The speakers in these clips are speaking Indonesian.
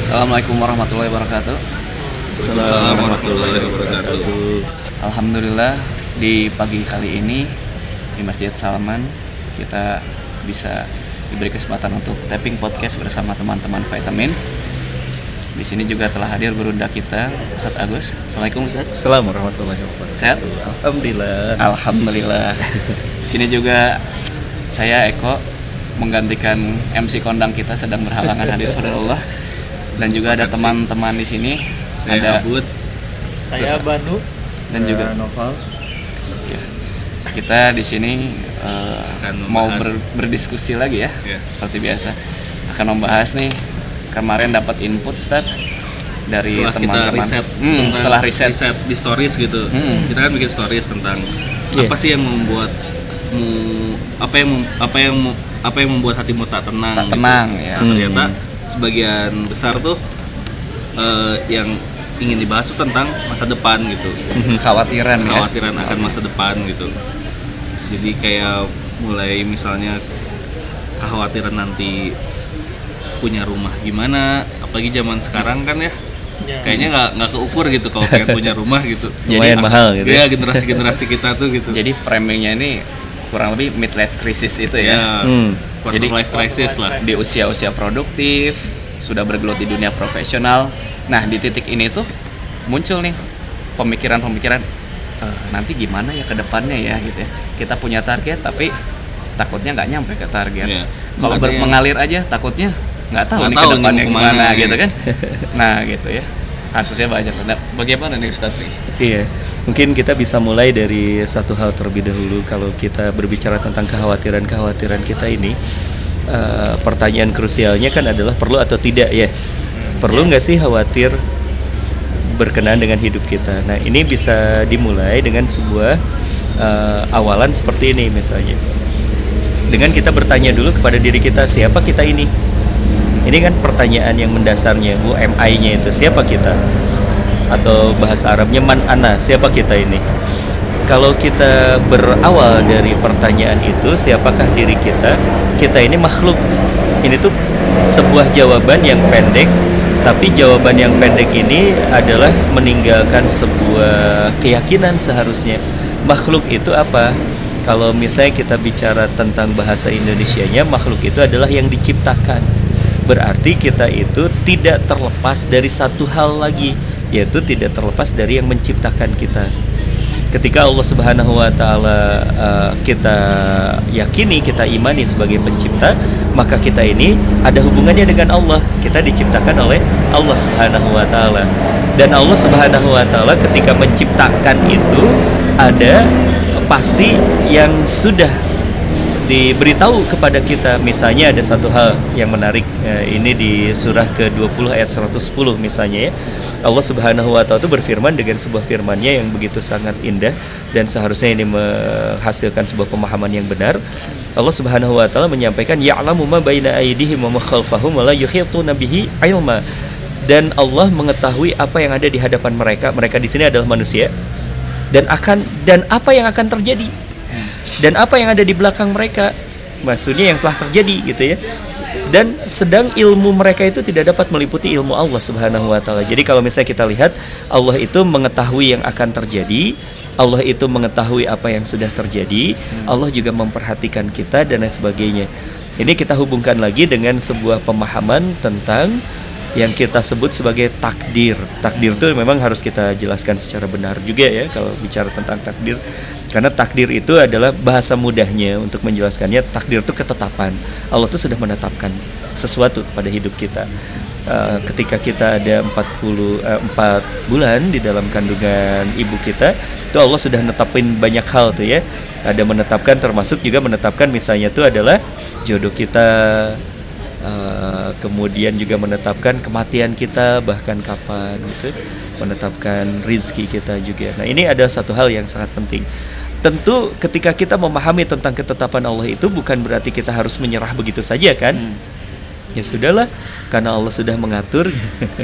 Assalamualaikum warahmatullahi wabarakatuh. Assalamualaikum warahmatullahi wabarakatuh. Alhamdulillah di pagi kali ini di Masjid Salman kita bisa diberi kesempatan untuk tapping podcast bersama teman-teman Vitamins. Di sini juga telah hadir berunda kita Ustadz Agus. Assalamualaikum Ustadz. Assalamualaikum warahmatullahi wabarakatuh. Sehat? Alhamdulillah. Alhamdulillah. Di sini juga saya Eko menggantikan MC kondang kita sedang berhalangan hadir pada Allah dan juga ada teman-teman di sini Saya ada Abud. Saya Susah. Banu dan juga Noval. ya, kita di sini Akan mau ber- berdiskusi lagi ya Ya. seperti biasa akan membahas nih kemarin dapat input Ustaz dari teman-teman riset, Hmm, setelah riset di stories gitu, Hmm. kita kan bikin stories tentang Iya. apa sih yang membuatmu apa yang apa yang apa yang membuat hatimu tak tenang. tak gitu. tenang ya Nah, ternyata sebagian besar tuh eh, yang ingin dibahas tuh tentang masa depan gitu. kekhawatiran ya. Kekhawatiran akan masa depan gitu. Jadi kayak mulai misalnya kekhawatiran nanti punya rumah gimana apalagi zaman sekarang kan ya Ya. kayaknya nggak nggak keukur gitu kalau pengen punya rumah gitu. Lumayan mahal gitu ya. Generasi generasi kita tuh gitu. Jadi framingnya ini kurang lebih midlife crisis itu ya. Ya Hmm. Quarter Jadi- life crisis lah. di usia-usia produktif sudah bergelut di dunia profesional. Nah di titik ini tuh muncul nih pemikiran-pemikiran "Eh, nanti gimana ya ke depannya ya gitu ya. Kita punya target tapi takutnya nggak nyampe ke target. Iya. kalau ber- mengalir aja takutnya nggak tahu Nggak nih tahu ke depannya gimana gitu iya. kan. Nah gitu ya. Kasusnya banyak. Nah, bagaimana nih Ustadz? nih Iya, mungkin kita bisa mulai dari satu hal terlebih dahulu kalau kita berbicara tentang kekhawatiran-kekhawatiran kita ini. eh, pertanyaan krusialnya kan adalah perlu atau tidak ya? Perlu nggak sih khawatir berkenaan dengan hidup kita? Nah, ini bisa dimulai dengan sebuah eh, awalan seperti ini misalnya. Dengan kita bertanya dulu kepada diri kita siapa kita ini? Ini kan pertanyaan yang mendasarnya, Bu MI-nya itu siapa kita? Atau bahasa Arabnya man ana, siapa kita ini? Kalau kita berawal dari pertanyaan itu, siapakah diri kita? Kita ini makhluk. Ini tuh sebuah jawaban yang pendek, tapi jawaban yang pendek ini adalah meninggalkan sebuah keyakinan seharusnya. Makhluk itu apa? Kalau misalnya kita bicara tentang bahasa Indonesianya, makhluk itu adalah yang diciptakan berarti kita itu tidak terlepas dari satu hal lagi yaitu tidak terlepas dari yang menciptakan kita. Ketika Allah Subhanahu wa taala uh, kita yakini kita imani sebagai pencipta maka kita ini ada hubungannya dengan Allah. Kita diciptakan oleh Allah Subhanahu wa taala. Dan Allah Subhanahu wa taala ketika menciptakan itu ada pasti yang sudah diberitahu kepada kita. Misalnya ada satu hal yang menarik eh, ini di surah ke-20 ayat 110 misalnya ya Allah Subhanahu wa taala itu berfirman dengan sebuah firmannya yang begitu sangat indah dan seharusnya ini menghasilkan sebuah pemahaman yang benar. Allah Subhanahu wa taala menyampaikan ya'lamu ma baina aydihim wa ma khalfahum wa la yuhituna bihi dan Allah mengetahui apa yang ada di hadapan mereka. Mereka di sini adalah manusia. Dan akan dan apa yang akan terjadi? Dan apa yang ada di belakang mereka maksudnya yang telah terjadi gitu ya dan sedang ilmu mereka itu tidak dapat meliputi ilmu Allah Subhanahu wa taala. Jadi kalau misalnya kita lihat Allah itu mengetahui yang akan terjadi, Allah itu mengetahui apa yang sudah terjadi, Allah juga memperhatikan kita dan lain sebagainya. Ini kita hubungkan lagi dengan sebuah pemahaman tentang yang kita sebut sebagai takdir. Takdir itu memang harus kita jelaskan secara benar juga ya kalau bicara tentang takdir. Karena takdir itu adalah bahasa mudahnya untuk menjelaskannya. Takdir itu ketetapan. Allah itu sudah menetapkan sesuatu kepada hidup kita. Eh, ketika kita ada 40 eh, 4 bulan di dalam kandungan ibu kita, itu Allah sudah menetapin banyak hal tuh ya. Ada menetapkan termasuk juga menetapkan misalnya itu adalah jodoh kita Uh, kemudian juga menetapkan kematian kita bahkan kapan gitu menetapkan rizki kita juga nah ini ada satu hal yang sangat penting tentu ketika kita memahami tentang ketetapan Allah itu bukan berarti kita harus menyerah begitu saja kan? Ya sudahlah karena Allah sudah mengatur.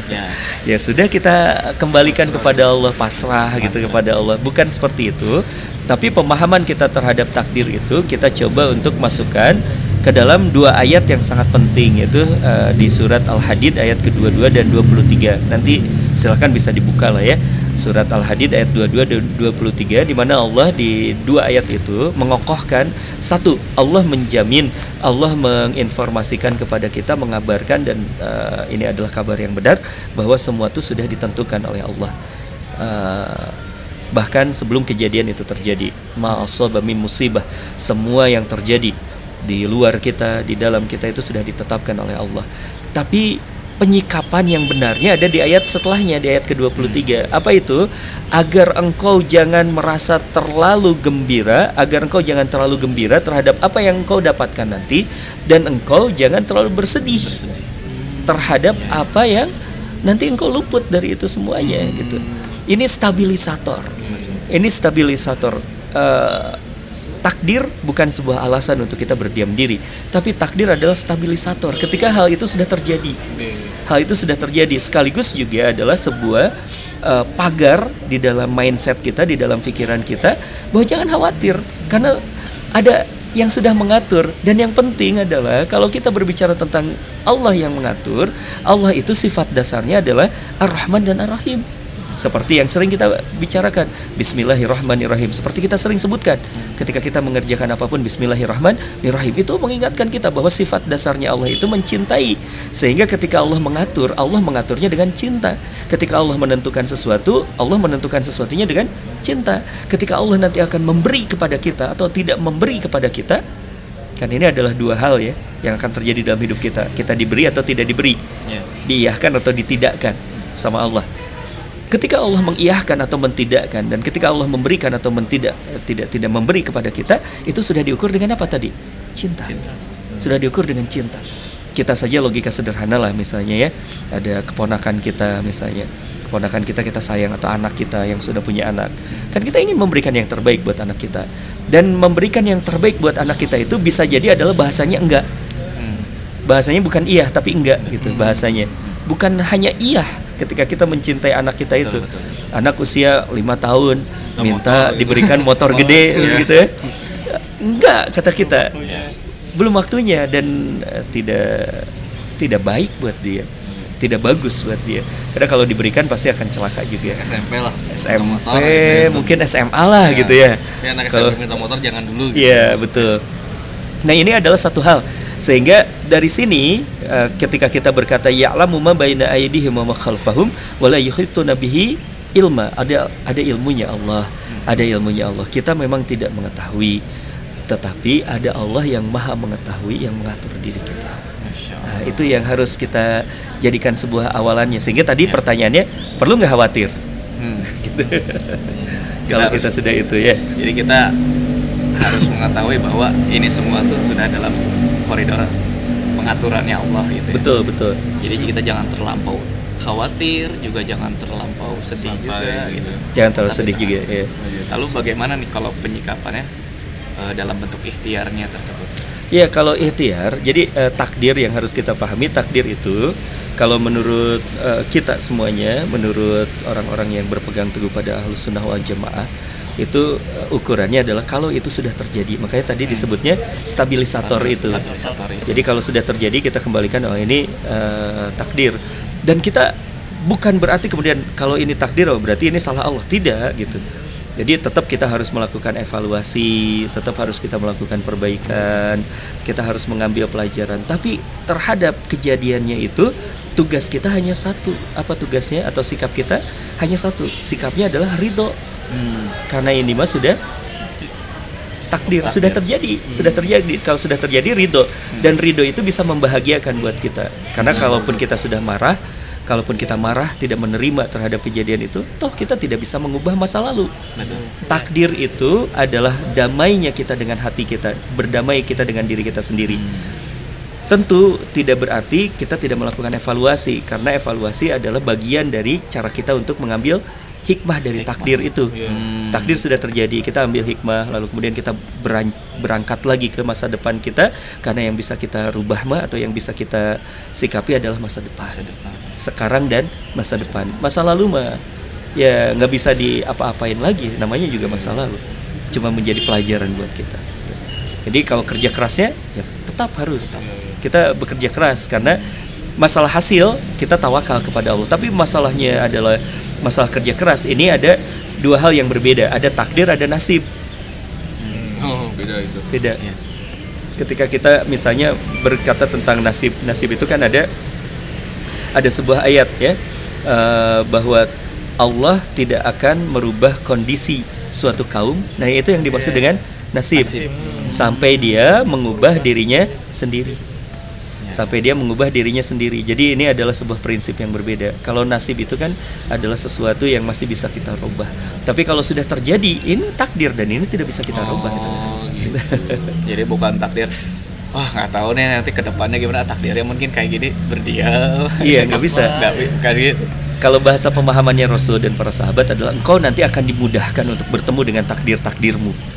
Ya. Ya sudah kita kembalikan kepada Allah pasrah gitu kepada Allah. Bukan seperti itu tapi pemahaman kita terhadap takdir itu kita coba untuk masukkan ke dalam dua ayat yang sangat penting yaitu uh, di surat Al-Hadid ayat ke-22 dan 23. Nanti silahkan bisa dibuka lah ya. Surat Al-Hadid ayat 22 dan 23 di mana Allah di dua ayat itu mengokohkan satu Allah menjamin Allah menginformasikan kepada kita mengabarkan dan uh, ini adalah kabar yang benar bahwa semua itu sudah ditentukan oleh Allah. Uh, bahkan sebelum kejadian itu terjadi ma'asaba min musibah semua yang terjadi di luar kita di dalam kita itu sudah ditetapkan oleh Allah tapi penyikapan yang benarnya ada di ayat setelahnya di ayat ke-23 apa itu? Agar engkau jangan merasa terlalu gembira agar engkau jangan terlalu gembira terhadap apa yang engkau dapatkan nanti dan engkau jangan terlalu bersedih, bersedih. terhadap apa yang nanti engkau luput dari itu semuanya gitu. Ini stabilisator. Ini stabilisator uh, takdir bukan sebuah alasan untuk kita berdiam diri tapi takdir adalah stabilisator. Ketika hal itu sudah terjadi hal itu sudah terjadi sekaligus juga adalah sebuah uh, pagar di dalam mindset kita di dalam pikiran kita bahwa jangan khawatir karena ada yang sudah mengatur. Dan yang penting adalah kalau kita berbicara tentang Allah yang mengatur Allah itu sifat dasarnya adalah Ar-Rahman dan Ar-Rahim seperti yang sering kita bicarakan Bismillahirrahmanirrahim. Seperti kita sering sebutkan ketika kita mengerjakan apa pun Bismillahirrahmanirrahim itu mengingatkan kita bahwa sifat dasarnya Allah itu mencintai. Sehingga ketika Allah mengatur Allah mengaturnya dengan cinta. Ketika Allah menentukan sesuatu Allah menentukan sesuatunya dengan cinta. Ketika Allah nanti akan memberi kepada kita atau tidak memberi kepada kita kan ini adalah dua hal ya yang akan terjadi dalam hidup kita. Kita diberi atau tidak diberi? Yeah. diiyahkan atau ditidakkan sama Allah ketika Allah mengiyahkan atau mentidakkan dan ketika Allah memberikan atau mentidak tidak tidak memberi kepada kita itu sudah diukur dengan apa tadi? Cinta, cinta. sudah diukur dengan cinta. Kita saja logika sederhana lah misalnya ya. Ada keponakan kita misalnya. Keponakan kita kita sayang atau anak kita yang sudah punya anak. Kan kita ingin memberikan yang terbaik buat anak kita. Dan memberikan yang terbaik buat anak kita itu bisa jadi adalah bahasanya enggak. Hmm. bahasanya bukan iya tapi enggak gitu hmm. bahasanya. Bukan hanya iya ketika kita mencintai anak kita itu. betul, anak usia lima tahun Kita minta motor, diberikan motor gede iya. gitu ya. Enggak kata kita. Iya. belum waktunya dan uh, tidak tidak baik buat dia. Tidak bagus buat dia. Karena kalau diberikan pasti akan celaka juga. SMP lah SMP motor, mungkin SMA lah ya. gitu ya, ya kalau minta motor jangan dulu gitu. ya betul. Nah ini adalah satu hal. Sehingga dari sini uh, ketika kita berkata ya'lamu ma baina aydihim wa khalfahum wa la yuhituna bihi ilma ada ada ilmunya Allah ada ilmunya Allah kita memang tidak mengetahui tetapi ada Allah yang maha mengetahui yang mengatur diri kita nah, itu yang harus kita jadikan sebuah awalannya sehingga tadi ya. pertanyaannya perlu nggak khawatir hmm. gitu. kalau kita sudah itu ya jadi kita harus mengetahui bahwa ini semua tuh sudah dalam koridor pengaturannya Allah gitu ya. Betul, betul. Jadi kita jangan terlampau khawatir, juga jangan terlampau sedih Sampai, juga gitu. Jangan terlalu Tapi, sedih juga, ya. Lalu bagaimana nih kalau penyikapannya uh, dalam bentuk ikhtiarnya tersebut? Ya, kalau ikhtiar, jadi uh, takdir yang harus kita pahami, takdir itu kalau menurut uh, kita semuanya, menurut orang-orang yang berpegang teguh pada ahlus sunnah wal jamaah, itu uh, ukurannya adalah kalau itu sudah terjadi makanya tadi disebutnya stabilisator, itu. stabilisator itu jadi kalau sudah terjadi kita kembalikan oh ini uh, takdir dan kita bukan berarti kemudian kalau ini takdir oh berarti ini salah Allah tidak gitu jadi tetap kita harus melakukan evaluasi, tetap harus kita melakukan perbaikan, kita harus mengambil pelajaran. Tapi terhadap kejadiannya itu tugas kita hanya satu. Apa tugasnya atau sikap kita? Hanya satu. Sikapnya adalah ridho hmm. karena ini mah sudah takdir, takdir. sudah terjadi hmm. sudah terjadi kalau sudah terjadi ridho hmm. dan ridho itu bisa membahagiakan buat kita karena hmm. kalaupun kita sudah marah kalaupun kita marah tidak menerima terhadap kejadian itu toh kita tidak bisa mengubah masa lalu Betul. takdir itu adalah damainya kita dengan hati kita berdamai kita dengan diri kita sendiri hmm. Tentu tidak berarti kita tidak melakukan evaluasi karena evaluasi adalah bagian dari cara kita untuk mengambil hikmah dari hikmah. takdir itu. Iya. Hmm. Takdir sudah terjadi, kita ambil hikmah, lalu kemudian kita berangkat lagi ke masa depan kita karena yang bisa kita rubah mah atau yang bisa kita sikapi adalah masa depan. Masa depan. Sekarang dan masa, masa depan. Masa lalu mah ya nggak bisa diapa-apain lagi, namanya juga masa lalu. Cuma menjadi pelajaran buat kita. Jadi kalau kerja kerasnya ya tetap harus kita bekerja keras karena masalah hasil kita tawakal kepada Allah tapi masalahnya adalah masalah kerja keras ini ada dua hal yang berbeda. Ada takdir ada nasib. Oh beda itu. Beda. Iya. ketika kita misalnya berkata tentang nasib nasib itu kan ada ada sebuah ayat ya eh, bahwa Allah tidak akan merubah kondisi suatu kaum. Nah itu yang dimaksud dengan nasib, Nasib. sampai dia mengubah dirinya sendiri sampai dia mengubah dirinya sendiri. Jadi ini adalah sebuah prinsip yang berbeda. Kalau nasib itu kan adalah sesuatu yang masih bisa kita rubah. Tapi kalau sudah terjadi ini takdir dan ini tidak bisa kita rubah gitu. oh gitu. Jadi bukan takdir wah nggak tahu nih nanti ke depannya gimana. Takdirnya mungkin kayak gini berdiam. Iya, nggak bisa. nggak gitu. Kalau bahasa pemahamannya Rasul dan para sahabat adalah engkau nanti akan dimudahkan untuk bertemu dengan takdir-takdirmu.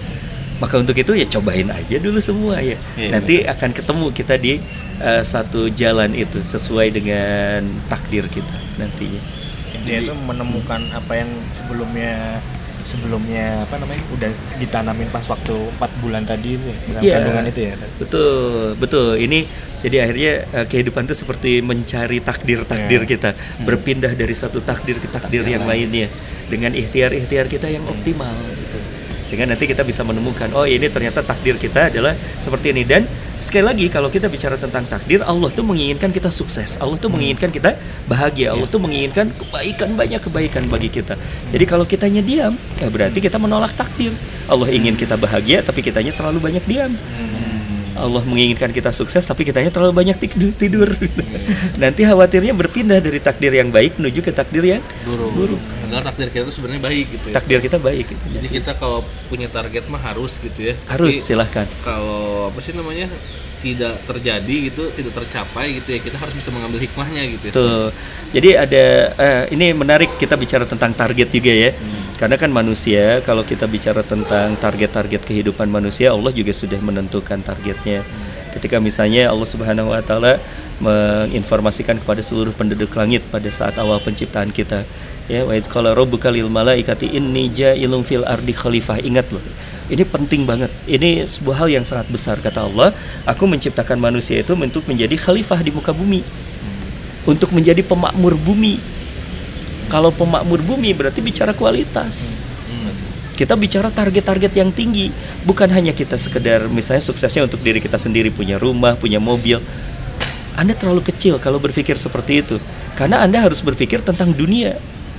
Maka untuk itu ya cobain aja dulu semua ya. Iya, nanti akan ketemu kita di eh, satu jalan itu sesuai dengan takdir kita nantinya. intinya itu menemukan apa yang sebelumnya sebelumnya apa namanya udah ditanamin pas waktu 4 bulan tadi itu ya, dalam Iya. kandungan itu ya Betul, betul. Ini jadi akhirnya eh, kehidupan itu seperti mencari takdir-takdir Iya. kita, berpindah dari satu takdir ke takdir yang lainnya dengan ikhtiar-ikhtiar kita yang optimal gitu. Sehingga nanti kita bisa menemukan oh ini ternyata takdir kita adalah seperti ini dan sekali lagi kalau kita bicara tentang takdir Allah tuh menginginkan kita sukses. Allah tuh menginginkan kita bahagia. Allah tuh menginginkan kebaikan banyak kebaikan bagi kita. Jadi kalau kitanya diam, ya berarti kita menolak takdir. Allah ingin kita bahagia tapi kitanya terlalu banyak diam. Allah menginginkan kita sukses tapi kitanya terlalu banyak tidur. tidur. Nanti khawatirnya berpindah dari takdir yang baik menuju ke takdir yang buruk. padahal takdir kita itu sebenarnya baik gitu ya Takdir kita baik gitu. jadi kita kalau punya target mah harus gitu ya Harus Tapi silahkan. kalau apa sih namanya tidak terjadi gitu tidak tercapai gitu ya kita harus bisa mengambil hikmahnya gitu ya Tuh. Jadi ada eh, ini menarik kita bicara tentang target juga ya. Karena kan manusia kalau kita bicara tentang target-target kehidupan manusia Allah juga sudah menentukan targetnya. Ketika misalnya Allah Subhanahu wa taala menginformasikan kepada seluruh penduduk langit pada saat awal penciptaan kita. Ya, wa qala rabbuka lil malaikati inni ja'ilun fil ardi khalifah. Ingat loh. Ini penting banget. Ini sebuah hal yang sangat besar kata Allah. Aku menciptakan manusia itu untuk menjadi khalifah di muka bumi untuk menjadi pemakmur bumi. Kalau pemakmur bumi berarti bicara kualitas. Kita bicara target-target yang tinggi, bukan hanya kita sekedar misalnya suksesnya untuk diri kita sendiri punya rumah, punya mobil. Anda terlalu kecil kalau berpikir seperti itu. Karena Anda harus berpikir tentang dunia.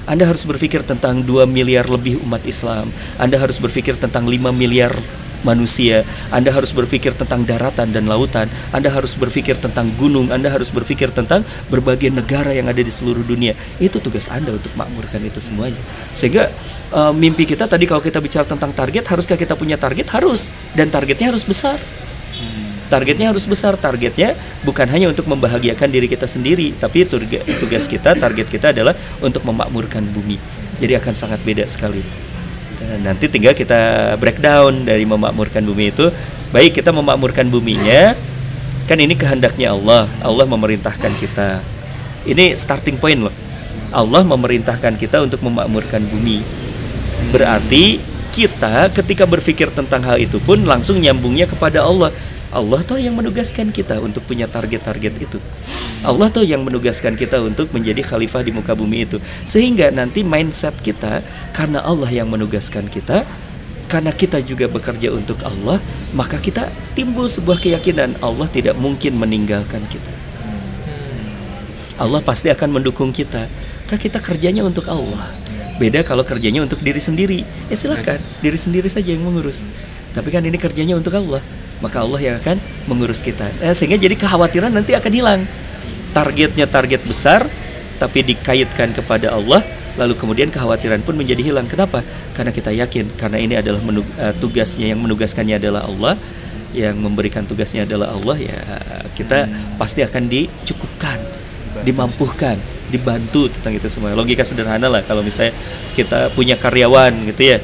Anda harus berpikir tentang 2 miliar lebih umat Islam. Anda harus berpikir tentang 5 miliar manusia. Anda harus berpikir tentang daratan dan lautan. Anda harus berpikir tentang gunung. Anda harus berpikir tentang berbagai negara yang ada di seluruh dunia. Itu tugas Anda untuk makmurkan itu semuanya. Sehingga eh, mimpi kita tadi kalau kita bicara tentang target, haruskah kita punya target? Harus. Dan targetnya harus besar. Targetnya harus besar. Targetnya bukan hanya untuk membahagiakan diri kita sendiri, tapi tugas kita, target kita adalah untuk memakmurkan bumi. Jadi akan sangat beda sekali. Dan nanti tinggal kita breakdown dari memakmurkan bumi itu. Baik kita memakmurkan buminya, kan ini kehendaknya Allah. Allah memerintahkan kita. Ini starting point loh. Allah memerintahkan kita untuk memakmurkan bumi. Berarti kita ketika berpikir tentang hal itu pun langsung nyambungnya kepada Allah. Allah tuh yang menugaskan kita untuk punya target-target itu. Allah tuh yang menugaskan kita untuk menjadi khalifah di muka bumi itu. Sehingga nanti mindset kita karena Allah yang menugaskan kita, karena kita juga bekerja untuk Allah, maka kita timbul sebuah keyakinan Allah tidak mungkin meninggalkan kita. Allah pasti akan mendukung kita. Kan kita kerjanya untuk Allah. Beda kalau kerjanya untuk diri sendiri. Ya silahkan, diri sendiri saja yang mengurus. Tapi kan ini kerjanya untuk Allah. Maka Allah yang akan mengurus kita. Eh, sehingga jadi kekhawatiran nanti akan hilang. Targetnya target besar, tapi dikaitkan kepada Allah. Lalu kemudian kekhawatiran pun menjadi hilang. Kenapa? Karena kita yakin, karena ini adalah menu- eh, tugasnya yang menugaskannya adalah Allah, yang memberikan tugasnya adalah Allah. Ya kita pasti akan dicukupkan dimampukan, dibantu tentang itu semua. Logika sederhana lah kalau misalnya kita punya karyawan gitu ya,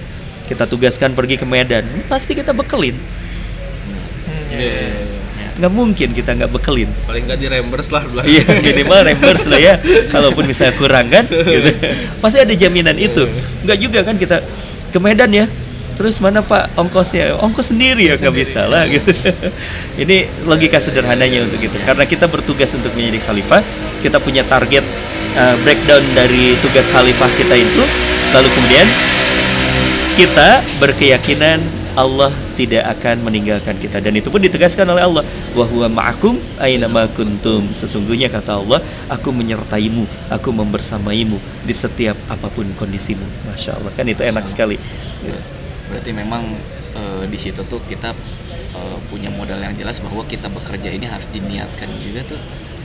kita tugaskan pergi ke Medan, pasti kita bekelin. Iya. Nggak mungkin kita nggak bekelin. paling nggak di reimburse lah Iya minimal reimburse lah ya. Kalaupun misalnya kurang kan, gitu. pasti ada jaminan itu. Nggak juga kan kita ke Medan ya. terus mana pak ongkosnya ongkos sendiri ya nggak bisa lah gitu ini logika sederhananya untuk itu karena kita bertugas untuk menjadi khalifah kita punya target uh, breakdown dari tugas khalifah kita itu lalu kemudian kita berkeyakinan Allah tidak akan meninggalkan kita. Dan itu pun ditegaskan oleh Allah. Wa huwa ma'akum aina ma kuntum. Sesungguhnya kata Allah aku menyertaimu aku membersamaimu di setiap apa pun kondisimu. Masya Allah. Kan itu enak sekali. Berarti memang eh, di situ tuh kita eh, punya modal yang jelas bahwa kita bekerja ini harus diniatkan juga tuh.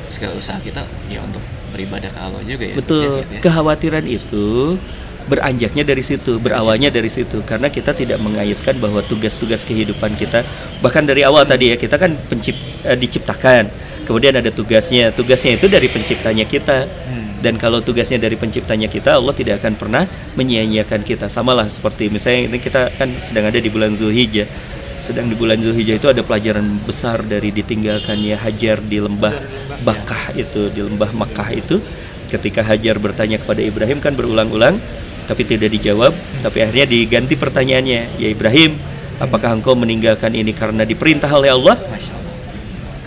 Segala usaha kita ya untuk beribadah ke Allah juga ya betul. setiap gitu ya. kekhawatiran itu beranjaknya dari situ berawalnya dari situ. Karena kita tidak mengaitkan bahwa tugas-tugas kehidupan kita bahkan dari awal tadi ya kita kan pencip, eh, diciptakan. Kemudian ada tugasnya. Tugasnya itu dari penciptanya kita. Dan kalau tugasnya dari penciptanya kita Allah tidak akan pernah menyia-nyiakan kita. Samalah seperti misalnya ini kita kan sedang ada di bulan Zulhijjah. Sedang di bulan Zulhijjah itu ada pelajaran besar dari ditinggalkannya Hajar di lembah Bakah itu di lembah Makkah itu. Ketika Hajar bertanya kepada Ibrahim kan berulang-ulang tapi tidak dijawab tapi akhirnya diganti pertanyaannya. Ya Ibrahim apakah engkau meninggalkan ini karena diperintah oleh Allah?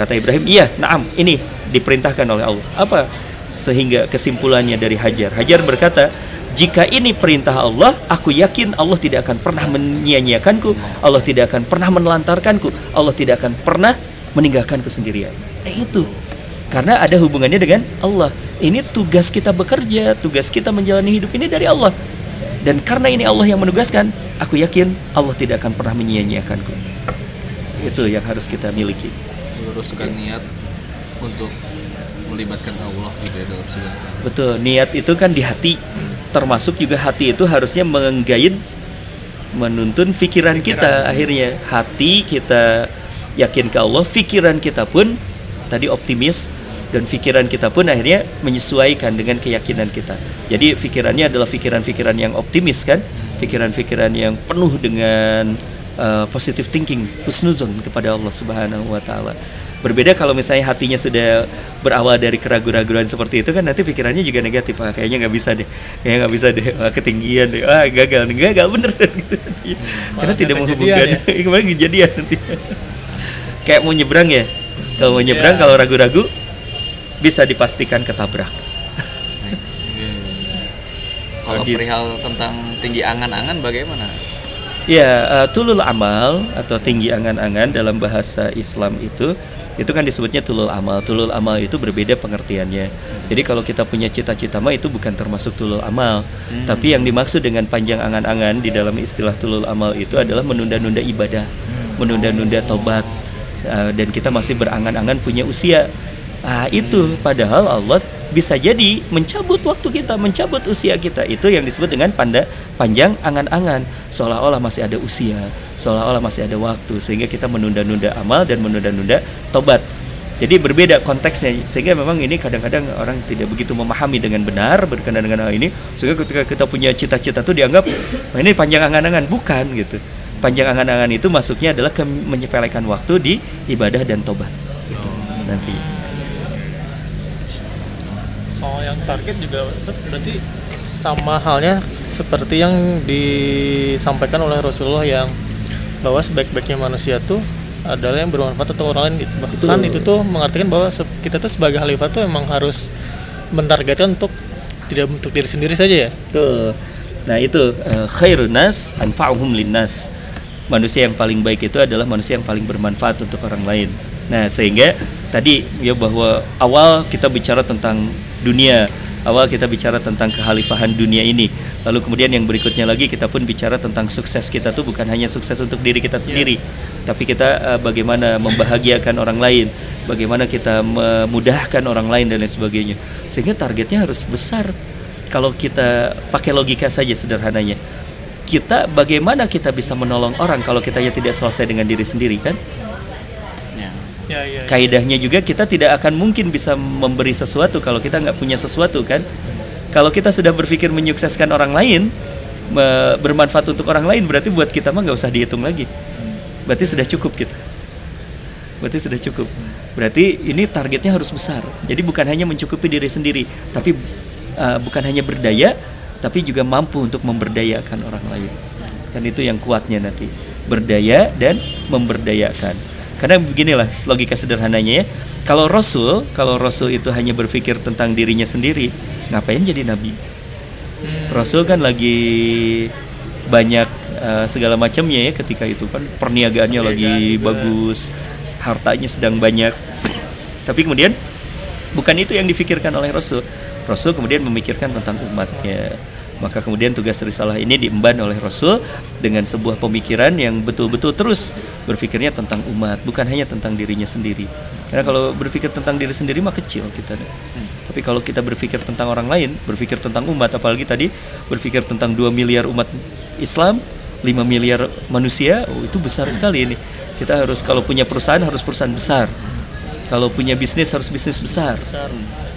Kata Ibrahim iya naam ini diperintahkan oleh Allah. Apa? Sehingga kesimpulannya dari Hajar. Hajar berkata jika ini perintah Allah aku yakin Allah tidak akan pernah menyia-nyiakanku Allah tidak akan pernah menelantarkanku Allah tidak akan pernah meninggalkanku sendirian. Eh, itu. Karena ada hubungannya dengan Allah ini tugas kita bekerja tugas kita menjalani hidup ini dari Allah dan karena ini Allah yang menugaskan aku yakin Allah tidak akan pernah menyia-nyiakanku itu yang harus kita miliki meluruskan niat untuk melibatkan Allah gitu ya dalam segala hal. Betul, niat itu kan di hati. Termasuk juga hati itu harusnya menggait menuntun pikiran, kita akhirnya. Hati kita yakin ke Allah, pikiran kita pun tadi optimis dan pikiran kita pun akhirnya menyesuaikan dengan keyakinan kita. Jadi pikirannya adalah pikiran-pikiran yang optimis kan, pikiran-pikiran yang penuh dengan uh, positive thinking, husnuzon kepada Allah Subhanahu wa taala. Berbeda kalau misalnya hatinya sudah berawal dari keraguan-raguan seperti itu kan nanti pikirannya juga negatif. Ah, kayaknya nggak bisa deh, kayaknya nggak bisa deh, ah, ketinggian deh, ah gagal, nih, gagal bener gitu. Karena tidak menghubungkan, kemarin kejadian nanti. Kayak mau nyebrang ya, kalau mau nyebrang kalau ragu-ragu bisa dipastikan ketabrak. kalau Gitu. perihal tentang tinggi angan-angan bagaimana Ya, uh, tulul amal atau tinggi angan-angan dalam bahasa Islam itu itu kan disebutnya tulul amal. Tulul amal itu berbeda pengertiannya. Jadi kalau kita punya cita-cita mah itu bukan termasuk tulul amal. Tapi yang dimaksud dengan panjang angan-angan di dalam istilah tulul amal itu adalah menunda-nunda ibadah, menunda-nunda tobat. Uh, dan kita masih berangan-angan punya usia. Ah, itu padahal Allah bisa jadi mencabut waktu kita, mencabut usia kita. Itu yang disebut dengan panda panjang angan-angan, seolah-olah masih ada usia, seolah-olah masih ada waktu sehingga kita menunda-nunda amal dan menunda-nunda tobat. Jadi berbeda konteksnya sehingga memang ini kadang-kadang orang tidak begitu memahami dengan benar berkenaan dengan hal ini sehingga ketika kita punya cita-cita tuh dianggap "Wah, ini panjang angan-angan bukan gitu. Panjang angan-angan itu masuknya adalah ke menyepelekan waktu di ibadah dan tobat gitu nanti. Soal yang target juga berarti sama halnya seperti yang disampaikan oleh Rasulullah yang bahwa sebaik-baiknya manusia tuh adalah yang bermanfaat untuk orang lain gitu. bahkan itu tuh mengartikan bahwa kita tuh sebagai khalifah tuh emang harus mentargetkan untuk tidak untuk diri sendiri saja ya Tuh. Nah, itu eh, khairun nas anfa'uhum linnas. Manusia yang paling baik itu adalah manusia yang paling bermanfaat untuk orang lain. Nah, sehingga tadi ya bahwa awal kita bicara tentang dunia, awal kita bicara tentang kekhalifahan dunia ini. Lalu kemudian yang berikutnya lagi kita pun bicara tentang sukses kita tuh bukan hanya sukses untuk diri kita sendiri, tapi kita eh, bagaimana membahagiakan orang lain, bagaimana kita memudahkan orang lain dan lain sebagainya. Sehingga targetnya harus besar. Kalau kita pakai logika saja sederhananya. Kita bagaimana kita bisa menolong orang kalau kita ya tidak selesai dengan diri sendiri kan ya ya ya. Kaidahnya juga kita tidak akan mungkin bisa memberi sesuatu kalau kita nggak punya sesuatu kan? Kalau kita sudah berpikir menyukseskan orang lain bermanfaat untuk orang lain berarti buat kita mah nggak usah dihitung lagi. Berarti sudah cukup kita. Berarti sudah cukup. Berarti ini targetnya harus besar. Jadi bukan hanya mencukupi diri sendiri tapi uh, bukan hanya berdaya tapi juga mampu untuk memberdayakan orang lain. Kan itu yang kuatnya nanti. Berdaya dan memberdayakan karena beginilah logika sederhananya ya. Kalau rasul kalau rasul itu hanya berpikir tentang dirinya sendiri ngapain jadi nabi? Rasul kan lagi banyak eh, segala macamnya ya ketika itu kan. Perniagaannya lagi bagus hartanya sedang banyak. Tapi kemudian bukan itu yang difikirkan oleh Rasul. Rasul kemudian memikirkan tentang umatnya. Maka kemudian tugas risalah ini diemban oleh Rasul dengan sebuah pemikiran yang betul-betul terus berpikirnya tentang umat, bukan hanya tentang dirinya sendiri. Karena kalau berpikir tentang diri sendiri mah kecil kita. Tapi kalau kita berpikir tentang orang lain, berpikir tentang umat, apalagi tadi berpikir tentang 2 miliar umat Islam, 5 miliar manusia, oh itu besar sekali ini. Kita harus kalau punya perusahaan harus perusahaan besar. Kalau punya bisnis harus bisnis besar.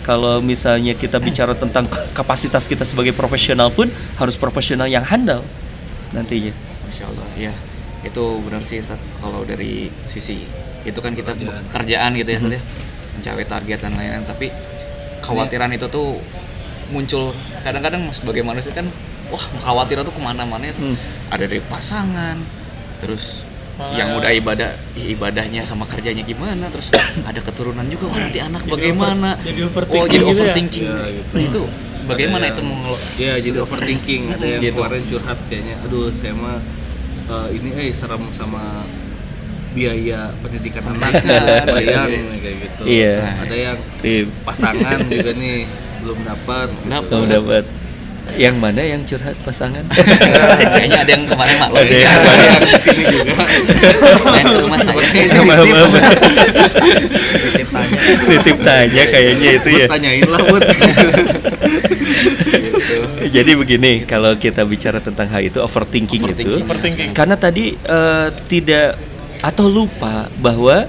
Kalau misalnya kita bicara tentang kapasitas kita sebagai profesional pun harus profesional yang handal nantinya. Masya Allah, ya itu benar sih Ustaz. kalau dari sisi itu kan kita kerjaan gitu ya ya. Mencapai target dan lain-lain. Tapi kekhawatiran itu tuh muncul. Kadang-kadang sebagai manusia kan wah khawatir tuh ke mana-mana ya, Ustaz. ada dari pasangan terus yang udah ibadah ibadahnya sama kerjanya gimana terus ada keturunan juga wah nanti anak bagaimana jadi oh overthinking jadi gitu ya? overthinking Ya, gitu. Nah, itu bagaimana Ada itu ya jadi overthinking ada yang Gitu. kemarin curhat kayaknya aduh saya mah eh, ini eh serem sama biaya pendidikan anaknya bayang kayak gitu Iya. ada yang Tim pasangan juga nih belum dapat Dapat. belum dapat. Yang mana yang curhat pasangan? kayaknya ada yang kemarin maklum Ada ya. yang ada yang di sini juga main ke rumah saya Maaf, maaf. Titip tanya. Titip tanya kayaknya itu ya. tanyain lah buat Jadi begini, kalau kita bicara tentang hal itu overthinking, itu, Overthinking. karena tadi eh, tidak atau lupa bahwa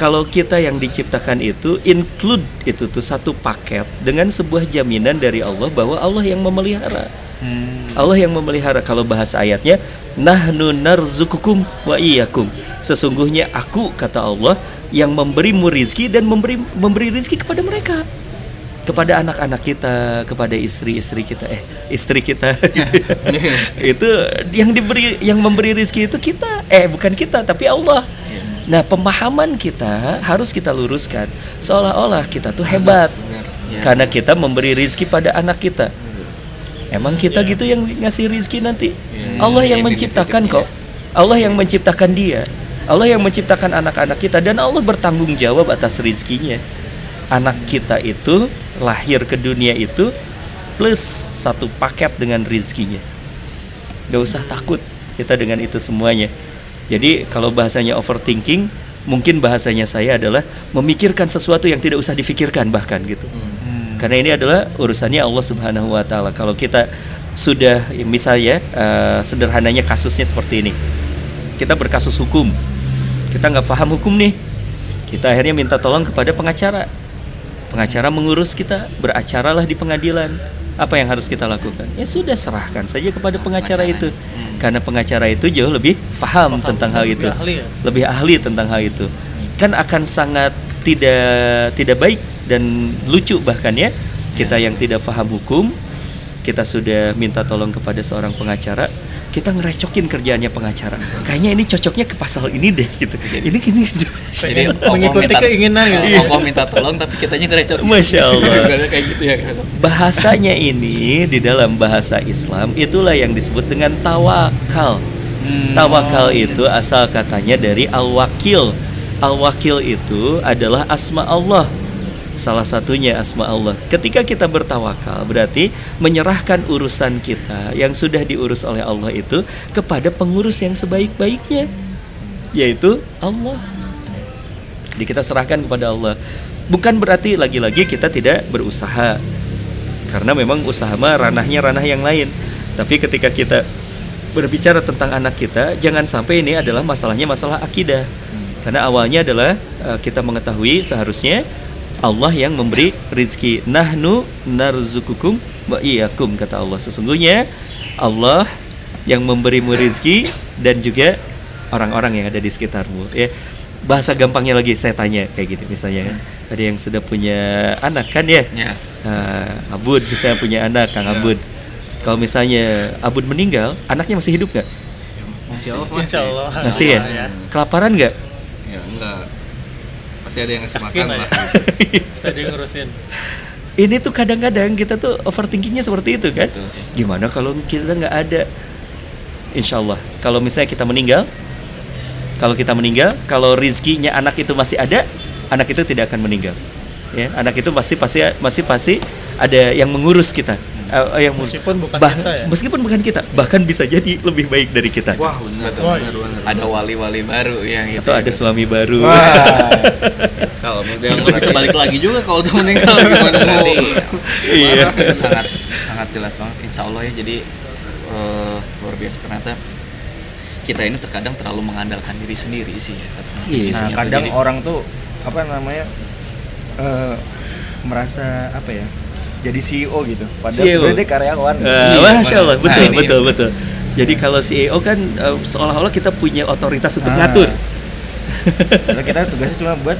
kalau kita yang diciptakan itu include itu tuh satu paket dengan sebuah jaminan dari Allah bahwa Allah yang memelihara. Allah yang memelihara kalau bahasa ayatnya nahnu narzukukum wa iyyakum. Sesungguhnya aku kata Allah yang memberimu rizki dan memberi memberi rizki kepada mereka kepada anak-anak kita, kepada istri-istri kita, eh istri kita, gitu ya. itu yang diberi, yang memberi rizki itu kita, eh bukan kita tapi Allah. Nah pemahaman kita harus kita luruskan, seolah-olah kita tuh hebat, karena kita memberi rizki pada anak kita. Emang kita gitu yang ngasih rizki nanti? Allah yang menciptakan kok, Allah yang menciptakan dia, Allah yang menciptakan anak-anak kita. Dan Allah bertanggung jawab atas rizkinya. Anak kita itu lahir ke dunia itu plus satu paket dengan rizkinya. Gak usah takut kita dengan itu semuanya jadi kalau bahasanya overthinking mungkin bahasanya saya adalah memikirkan sesuatu yang tidak usah difikirkan bahkan gitu. Karena ini adalah urusannya Allah Subhanahu Wa Taala. Kalau kita sudah misalnya eh, sederhananya kasusnya seperti ini. Kita berkasus hukum. Kita nggak paham hukum nih. Kita akhirnya minta tolong kepada pengacara. Pengacara mengurus kita beracaralah di pengadilan apa yang harus kita lakukan? Ya sudah serahkan saja kepada pengacara itu. Karena pengacara itu jauh lebih paham tentang hal itu. ahli. Ya? lebih ahli tentang hal itu. Kan akan sangat tidak tidak baik dan lucu bahkan ya. Kita yang tidak paham hukum kita sudah minta tolong kepada seorang pengacara kita ngerecokin kerjaannya pengacara kayaknya ini cocoknya ke pasal ini deh gitu ini jadi Pengen- Allah mengikuti minta- keinginan gitu. Allah minta tolong tapi kitanya ngerecok Masya Allah. kayak gitu ya bahasanya ini di dalam bahasa Islam itulah yang disebut dengan tawakal. Tawakal itu asal katanya dari al-wakil. Al-wakil itu adalah asma Allah. Salah satunya asma Allah. Ketika kita bertawakal berarti menyerahkan urusan kita yang sudah diurus oleh Allah itu kepada pengurus yang sebaik-baiknya yaitu Allah. Jadi kita serahkan kepada Allah. Bukan berarti lagi-lagi kita tidak berusaha. Karena memang usaha mah ranahnya ranah yang lain. Tapi ketika kita berbicara tentang anak kita, jangan sampai ini adalah masalahnya masalah akidah. Karena awalnya adalah eh, kita mengetahui seharusnya Allah yang memberi rizki. Nahnu narzukukum wa iyyakum kata Allah. Sesungguhnya Allah yang memberimu rizki dan juga orang-orang yang ada di sekitarmu. Ya, bahasa gampangnya lagi saya tanya kayak gini misalnya kan ada yang sudah punya anak kan ya Ya. Nah, Abud misalnya punya anak Kang Abud kalau misalnya Abud meninggal anaknya masih hidup nggak masih. Insya Allah. Masih ya? ya. Kelaparan nggak? Ya. Pasti ada yang ngasih Yakin makan lah. lah. Saya dia ngurusin. Ini tuh kadang-kadang kita tuh overthinkingnya seperti itu kan? Betul sih. Gimana kalau kita nggak ada? Insya Allah, kalau misalnya kita meninggal, kalau kita meninggal, kalau rizkinya anak itu masih ada, anak itu tidak akan meninggal. Ya, anak itu pasti pasti masih pasti ada yang mengurus kita. Eh, yang. Meskipun bukan Bah- kita ya? Meskipun bukan kita, bahkan bisa jadi lebih baik dari kita. Wah benar Wah, benar benar. Ada wali-wali baru yang itu. Atau ada suami baru. Kalau dia bisa balik lagi juga kalau udah meninggal gimana mau? Berarti Iya. sangat sangat jelas banget. Insya Allah ya. Jadi eh, luar biasa ternyata kita ini terkadang terlalu mengandalkan diri sendiri sih ya. Ustaz. Iya. Nah, tuh kadang jadi- orang tuh apa namanya eh, merasa apa ya? Jadi CEO gitu. Padahal CEO. sebenarnya dia karyawan. Masya Allah, benar. betul, Nah, ini- betul, betul. Jadi kalau CEO kan eh, seolah-olah kita punya otoritas untuk Ah. ngatur. Padahal kita tugasnya cuma buat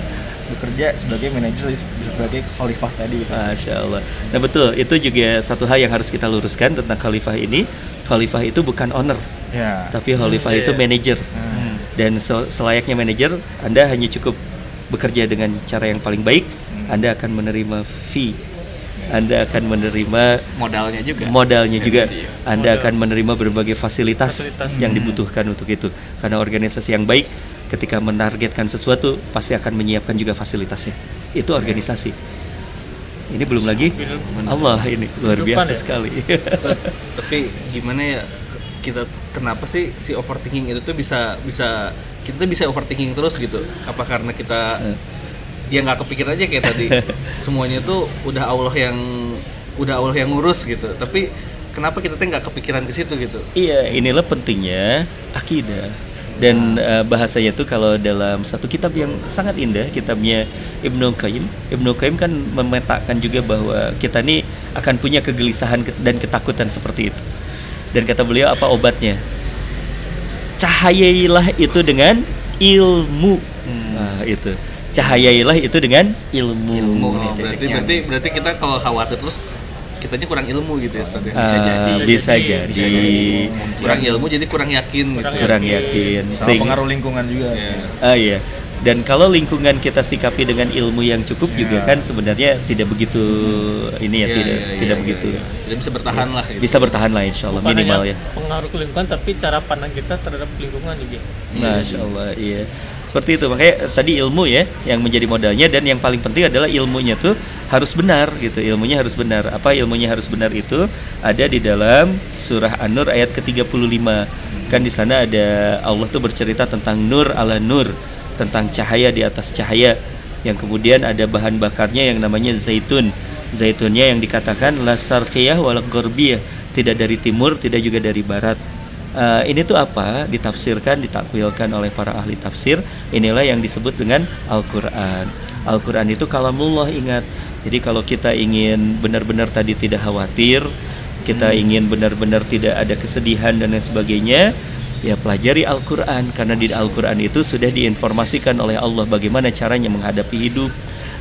bekerja sebagai manajer sebagai khalifah tadi gitu. Masya Allah. Nah betul, itu juga satu hal yang harus kita luruskan tentang khalifah ini. Khalifah itu bukan owner, Ya. tapi khalifah iya. itu manajer. Hmm. Dan se- selayaknya manajer, Anda hanya cukup bekerja dengan cara yang paling baik. Anda akan menerima fee, Anda akan menerima modalnya juga. modalnya juga. Iya. Anda akan menerima berbagai fasilitas, Fasilitas. yang dibutuhkan untuk itu. Karena organisasi yang baik ketika menargetkan sesuatu pasti akan menyiapkan juga fasilitasnya. Itu organisasi. Ini belum lagi Allah ini luar biasa ya? sekali. Tapi gimana ya kita kenapa sih si overthinking itu tuh bisa bisa kita tuh bisa overthinking terus gitu? Apa karena kita ya nggak kepikir aja kayak tadi semuanya tuh udah Allah yang udah Allah yang ngurus gitu. Tapi kenapa kita tuh nggak kepikiran ke situ gitu? Iya, inilah pentingnya akidah. Dan eh, bahasanya tuh kalau dalam satu kitab yang sangat indah, kitabnya Ibnu Qayyim. Ibnu Qayyim kan memetakan juga bahwa kita nih akan punya kegelisahan ke- dan ketakutan seperti itu. Dan kata beliau apa obatnya? Cahayailah itu dengan ilmu. Nah, itu. Cahayailah itu dengan ilmu. Ilmu nih, Oh, berarti berarti berarti kita kalau khawatir terus kitanya kurang ilmu gitu ya Ustaz ya? Ah, Bisa jadi. bisa jadi, jadi, bisa jadi. kurang ilmu jadi kurang yakin gitu. kurang yakin. Sama pengaruh lingkungan juga. Ya. Ah iya. Dan kalau lingkungan kita sikapi dengan ilmu yang cukup juga kan sebenarnya tidak begitu ini ya Iya, tidak iya, tidak iya, begitu. iya, iya. Jadi bisa bertahan lah gitu. Bisa bertahan lah insya Allah Bukan minimal hanya ya. pengaruh ke lingkungan tapi cara pandang kita terhadap lingkungan juga Masya Allah iya. Seperti itu makanya tadi ilmu ya yang menjadi modalnya dan yang paling penting adalah ilmunya tuh harus benar gitu. Ilmunya harus benar. Apa ilmunya harus benar itu ada di dalam surah An-Nur ayat ke-35. Kan di sana ada Allah tuh bercerita tentang nur ala nur, tentang cahaya di atas cahaya. Yang kemudian ada bahan bakarnya yang namanya zaitun. Zaitunnya yang dikatakan la sarqiyah wal gharbiyah, tidak dari timur, tidak juga dari barat. Eh, ini tuh apa? Ditafsirkan, ditakwilkan oleh para ahli tafsir. Inilah yang disebut dengan Al-Qur'an. Al-Qur'an itu kalamullah ingat. Jadi kalau kita ingin benar-benar tadi tidak khawatir, kita ingin benar-benar tidak ada kesedihan dan lain sebagainya, ya pelajari Al-Qur'an karena di Al-Qur'an itu sudah diinformasikan oleh Allah bagaimana caranya menghadapi hidup,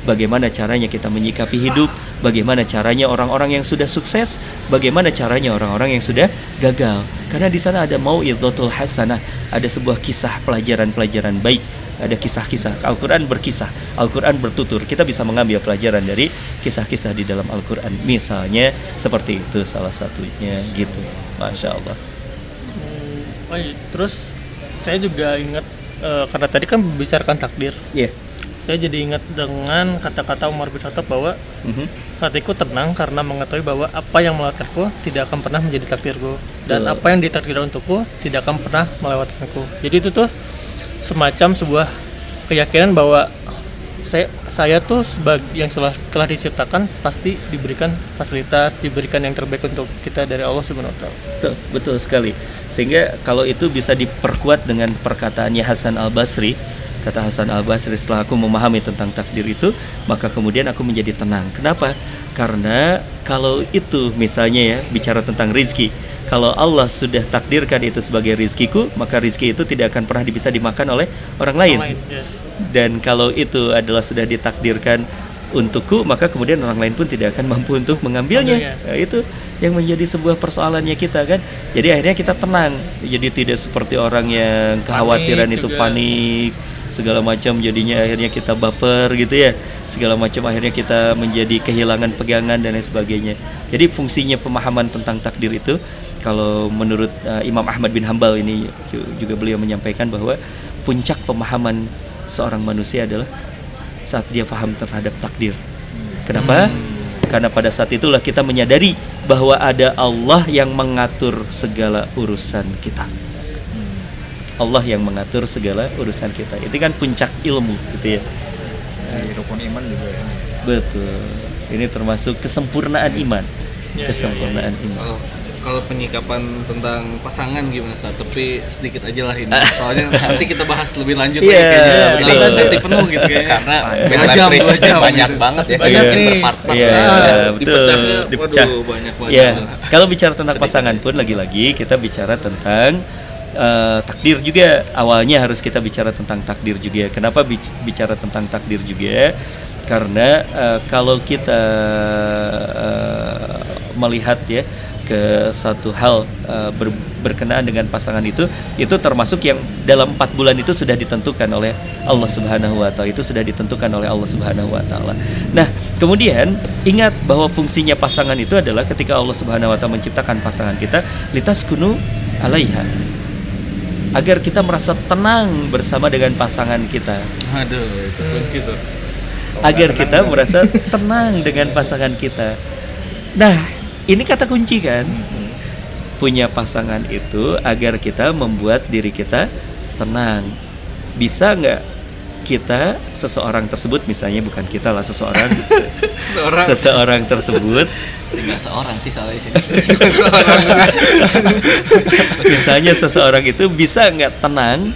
bagaimana caranya kita menyikapi hidup, bagaimana caranya orang-orang yang sudah sukses, bagaimana caranya orang-orang yang sudah gagal. Karena di sana ada mau'izatul hasanah, ada sebuah kisah pelajaran-pelajaran baik, ada kisah-kisah. Al-Qur'an berkisah, Al-Qur'an bertutur. Kita bisa mengambil pelajaran dari kisah-kisah di dalam Al-Qur'an. Misalnya seperti itu salah satunya gitu. Masya Allah. Oh iya. terus saya juga ingat eh, karena tadi kan membicarakan takdir Iya. saya jadi ingat dengan kata-kata Umar bin Khattab bahwa Mhm. hatiku tenang karena mengetahui bahwa apa yang melewatkanku tidak akan pernah menjadi takdirku dan apa yang ditakdirkan untukku tidak akan pernah melewatkanku jadi itu tuh semacam sebuah keyakinan bahwa saya saya tuh sebagai yang telah telah diciptakan pasti diberikan fasilitas diberikan yang terbaik untuk kita dari Allah Subhanahu wa taala. Betul, sekali. Sehingga kalau itu bisa diperkuat dengan perkataannya Hasan Al Basri, kata Hasan Al Basri setelah aku memahami tentang takdir itu, maka kemudian aku menjadi tenang. Kenapa? Karena kalau itu misalnya ya bicara tentang rizki, kalau Allah sudah takdirkan itu sebagai rizkiku, maka rizki itu tidak akan pernah bisa dimakan oleh orang lain. Orang lain. Dan kalau itu adalah sudah ditakdirkan untukku maka kemudian orang lain pun tidak akan mampu untuk mengambilnya Nah, itu yang menjadi sebuah persoalannya kita kan jadi akhirnya kita tenang jadi tidak seperti orang yang kekhawatiran itu juga. panik segala macam jadinya akhirnya kita baper gitu ya segala macam akhirnya kita menjadi kehilangan pegangan dan lain sebagainya jadi fungsinya pemahaman tentang takdir itu kalau menurut uh, Imam Ahmad bin Hambal ini ju- juga beliau menyampaikan bahwa puncak pemahaman seorang manusia adalah saat dia paham terhadap takdir. Kenapa? Karena pada saat itulah kita menyadari bahwa ada Allah yang mengatur segala urusan kita. Allah yang mengatur segala urusan kita. Itu kan puncak ilmu gitu ya. Di rukun iman juga ya. Betul. Ini termasuk kesempurnaan iman. Ya, Kesempurnaan iman. Kalau kalau penyikapan tentang pasangan gimana Sa? Tapi sedikit aja lah ini. Soalnya nanti kita bahas lebih lanjut Iya, lagi kayaknya. betul. Karena sesi penuh gitu kayaknya. karena Dua jam, dua jam banyak gitu. banget ya banyak nih. berpart-part Iya, Ah, betul. dipecahnya, Dipecah. waduh, banyak banget. Ya, kalau bicara tentang pasangan pun lagi-lagi kita bicara tentang eh, takdir juga. Awalnya harus kita bicara tentang takdir juga. Kenapa bic- bicara tentang takdir juga? Karena eh, kalau kita eh, melihat ya ke satu hal eh, ber- berkenaan dengan pasangan itu itu termasuk yang dalam empat bulan itu sudah ditentukan oleh Allah Subhanahu Wa Taala itu sudah ditentukan oleh Allah Subhanahu Wa Taala. Nah kemudian ingat bahwa fungsinya pasangan itu adalah ketika Allah Subhanahu Wa Taala menciptakan pasangan kita litas kunu alaiha agar kita merasa tenang bersama dengan pasangan kita Aduh, itu kunci tuh. agar kita merasa tenang dengan pasangan kita. Nah, ini kata kunci kan? Punya pasangan itu agar kita membuat diri kita tenang. Bisa nggak kita seseorang tersebut misalnya bukan kita lah seseorang Seorang seseorang tersebut tinggal seorang sih soalnya di sini. Seorang misalnya seseorang itu bisa nggak tenang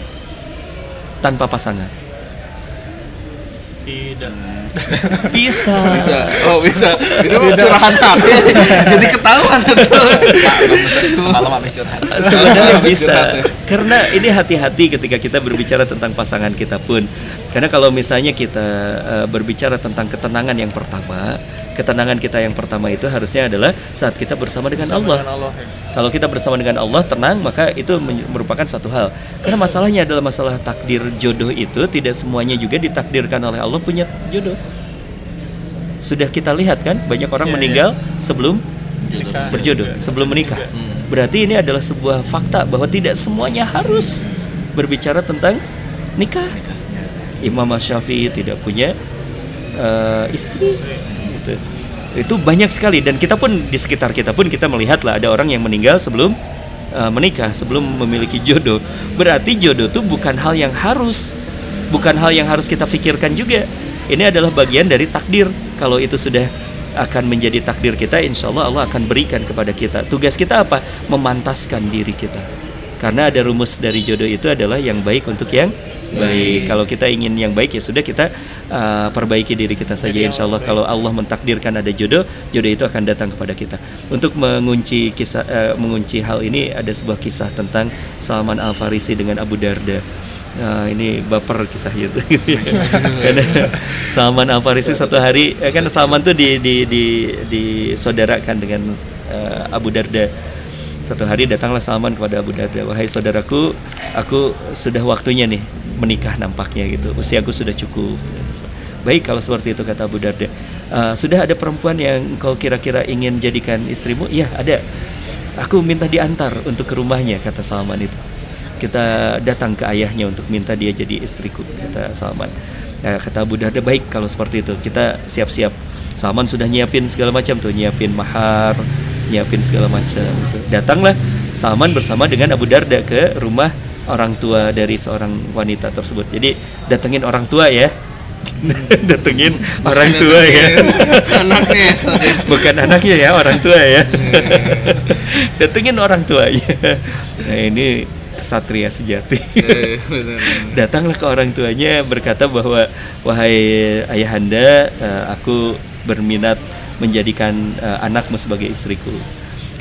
tanpa pasangan bisa. Bisa. Oh, bisa. Itu curahan aku. Jadi ketahuan tuh. semalam habis curhat. Sebenarnya bisa. karena ini hati-hati ketika kita berbicara tentang pasangan kita pun. Karena kalau misalnya kita eh, berbicara tentang ketenangan yang pertama ketenangan kita yang pertama itu harusnya adalah saat kita bersama dengan Allah. dengan Allah ya. kalau kita bersama dengan Allah tenang maka itu merupakan satu hal. Karena masalahnya adalah masalah takdir jodoh itu tidak semuanya juga ditakdirkan oleh Allah punya jodoh sudah kita lihat kan banyak orang Iya, meninggal sebelum Nikah. berjodoh sebelum menikah. Berarti ini adalah sebuah fakta bahwa tidak semuanya harus berbicara tentang nikah. Imam Syafi'i tidak punya eh, istri. Gitu. Itu banyak sekali dan kita pun di sekitar kita pun kita melihat lah ada orang yang meninggal sebelum eh, menikah, sebelum memiliki jodoh. Berarti jodoh itu bukan hal yang harus, bukan hal yang harus kita pikirkan juga. Ini adalah bagian dari takdir. Kalau itu sudah akan menjadi takdir kita, insya Allah Allah akan berikan kepada kita. Tugas kita apa? Memantaskan diri kita. Karena ada rumus dari jodoh itu adalah yang baik untuk yang baik. Kalau kita ingin yang baik ya sudah kita uh, perbaiki diri kita saja. Insya Allah kalau Allah mentakdirkan ada jodoh, jodoh itu akan datang kepada kita. Untuk mengunci kisah, uh, mengunci hal ini ada sebuah kisah tentang Salman Al Farisi dengan Abu Darda. Nah, ini baper kisahnya itu. Karena Salman Al Farisi satu hari eh, kan Salman tuh di di di disaudarakan dengan eh, Abu Darda. Satu hari datanglah Salman kepada Abu Darda, "Wahai saudaraku, aku sudah waktunya nih menikah nampaknya gitu. Usiaku sudah cukup." Baik kalau seperti itu kata Abu Darda. "Eh, sudah ada perempuan yang kau kira-kira ingin jadikan istrimu? Iya, ada. Aku minta diantar untuk ke rumahnya," kata Salman itu kita datang ke ayahnya untuk minta dia jadi istriku kata Salman Nah, kata Abu Darda baik kalau seperti itu kita siap-siap Salman sudah nyiapin segala macam tuh nyiapin mahar nyiapin segala macam gitu. datanglah Salman bersama dengan Abu Darda ke rumah orang tua dari seorang wanita tersebut. Jadi datengin orang tua ya. Datengin orang tua ya. Anaknya ya, bukan anaknya ya orang tua ya. Datengin orang tuanya nah ini kesatria sejati. Eh, benar. datanglah ke orang tuanya berkata bahwa wahai ayahanda eh, aku berminat menjadikan eh, anakmu sebagai istriku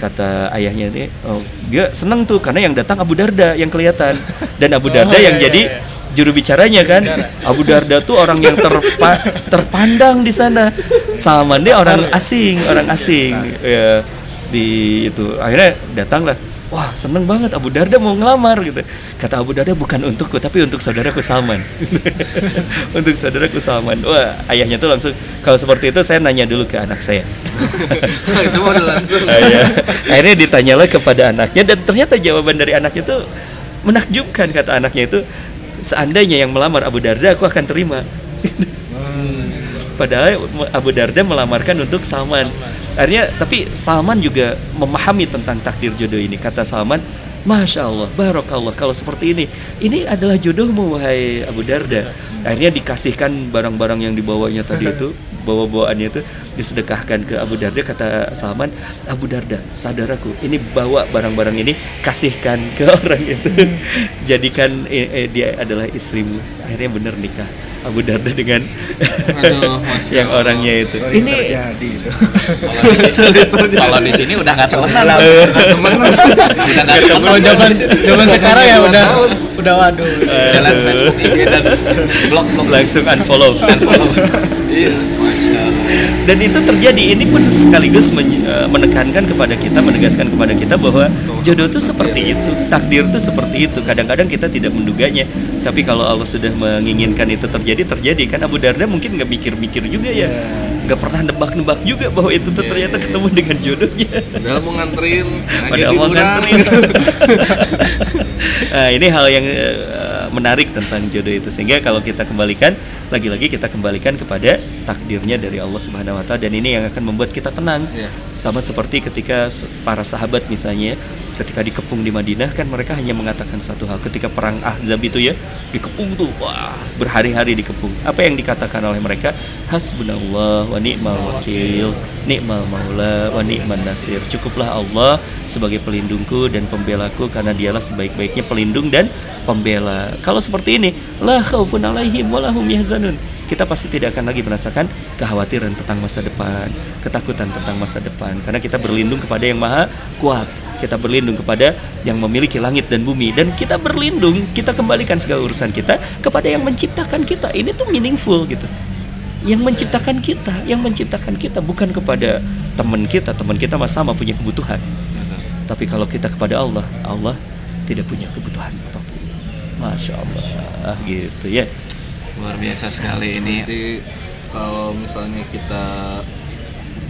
kata ayahnya. Ini oh, dia senang tuh karena yang datang Abu Darda yang kelihatan. Dan Abu Darda Oh, iya, yang iya, jadi iya. juru bicaranya kan. Abu Darda tuh orang yang terpa, terpandang di sana. Salman dia orang asing orang asing ya di itu. Akhirnya datanglah wah seneng banget Abu Darda mau ngelamar gitu. Kata Abu Darda bukan untukku tapi untuk saudaraku Salman. Untuk saudaraku Salman. Wah ayahnya tuh langsung kalau seperti itu saya nanya dulu ke anak saya. Itu udah langsung. Ah, iya. Akhirnya ditanyalah kepada anaknya dan ternyata jawaban dari anaknya itu menakjubkan kata anaknya itu. Seandainya yang melamar Abu Darda aku akan terima. Padahal Abu Darda melamarkan untuk Salman. Akhirnya tapi Salman juga memahami tentang takdir jodoh ini. Kata Salman, Masya Allah, Barokallah kalau seperti ini. Ini adalah jodohmu wahai Abu Darda. Akhirnya dikasihkan barang-barang yang dibawanya tadi itu Bawa-bawaannya itu disedekahkan ke Abu Darda. Kata Salman, Abu Darda saudaraku Ini bawa barang-barang ini Kasihkan ke orang itu. Jadikan eh, eh, dia adalah istrimu. Akhirnya benar nikah Abu Darda dengan Aduh, yang orangnya itu. Sering Ini terjadi itu. Kalau di sini udah nggak temenan. temen nggak temenan. Kalau zaman zaman sekarang ya udah udah waduh. Jalan Facebook IG dan blog blog langsung unfollow Iya, masya Allah. dan itu terjadi. Ini pun sekaligus men- eh, menekankan kepada kita menegaskan kepada kita bahwa jodoh itu seperti itu takdir itu seperti itu. Kadang-kadang kita tidak menduganya. Tapi kalau Allah sudah menginginkan itu terjadi terjadi. Kan Abu Darda mungkin nggak mikir-mikir juga ya nggak pernah nebak-nebak juga bahwa itu tuh ternyata ketemu dengan jodohnya Padahal mau nganterin nggak pada jadi awal kurang. nganterin. nah, ini hal yang eh, menarik tentang jodoh itu sehingga kalau kita kembalikan lagi-lagi kita kembalikan kepada takdirnya dari Allah Subhanahu wa taala dan ini yang akan membuat kita tenang. Iya. Sama seperti ketika para sahabat misalnya ketika dikepung di Madinah kan mereka hanya mengatakan satu hal. Ketika perang Ahzab itu ya dikepung tuh wah berhari-hari dikepung. Apa yang dikatakan oleh mereka? Hasbunallah wa ni'mal wakil ni'mal maula wa ni'man nasir. Cukuplah Allah sebagai pelindungku dan pembelaku karena dialah sebaik-baiknya pelindung dan pembela. Kalau seperti ini la khaufun alaihim wa lahum yahzanun kita pasti tidak akan lagi merasakan kekhawatiran tentang masa depan, ketakutan tentang masa depan karena kita berlindung kepada yang maha kuat. Kita berlindung kepada yang memiliki langit dan bumi dan kita berlindung, kita kembalikan segala urusan kita kepada yang menciptakan kita. Ini tuh meaningful gitu. Yang menciptakan kita, yang menciptakan kita bukan kepada teman kita, teman kita mah sama punya kebutuhan. Tapi kalau kita kepada Allah, Allah tidak punya kebutuhan apa pun. Masya Allah, gitu ya. Luar biasa sekali ini. Jadi kalau misalnya kita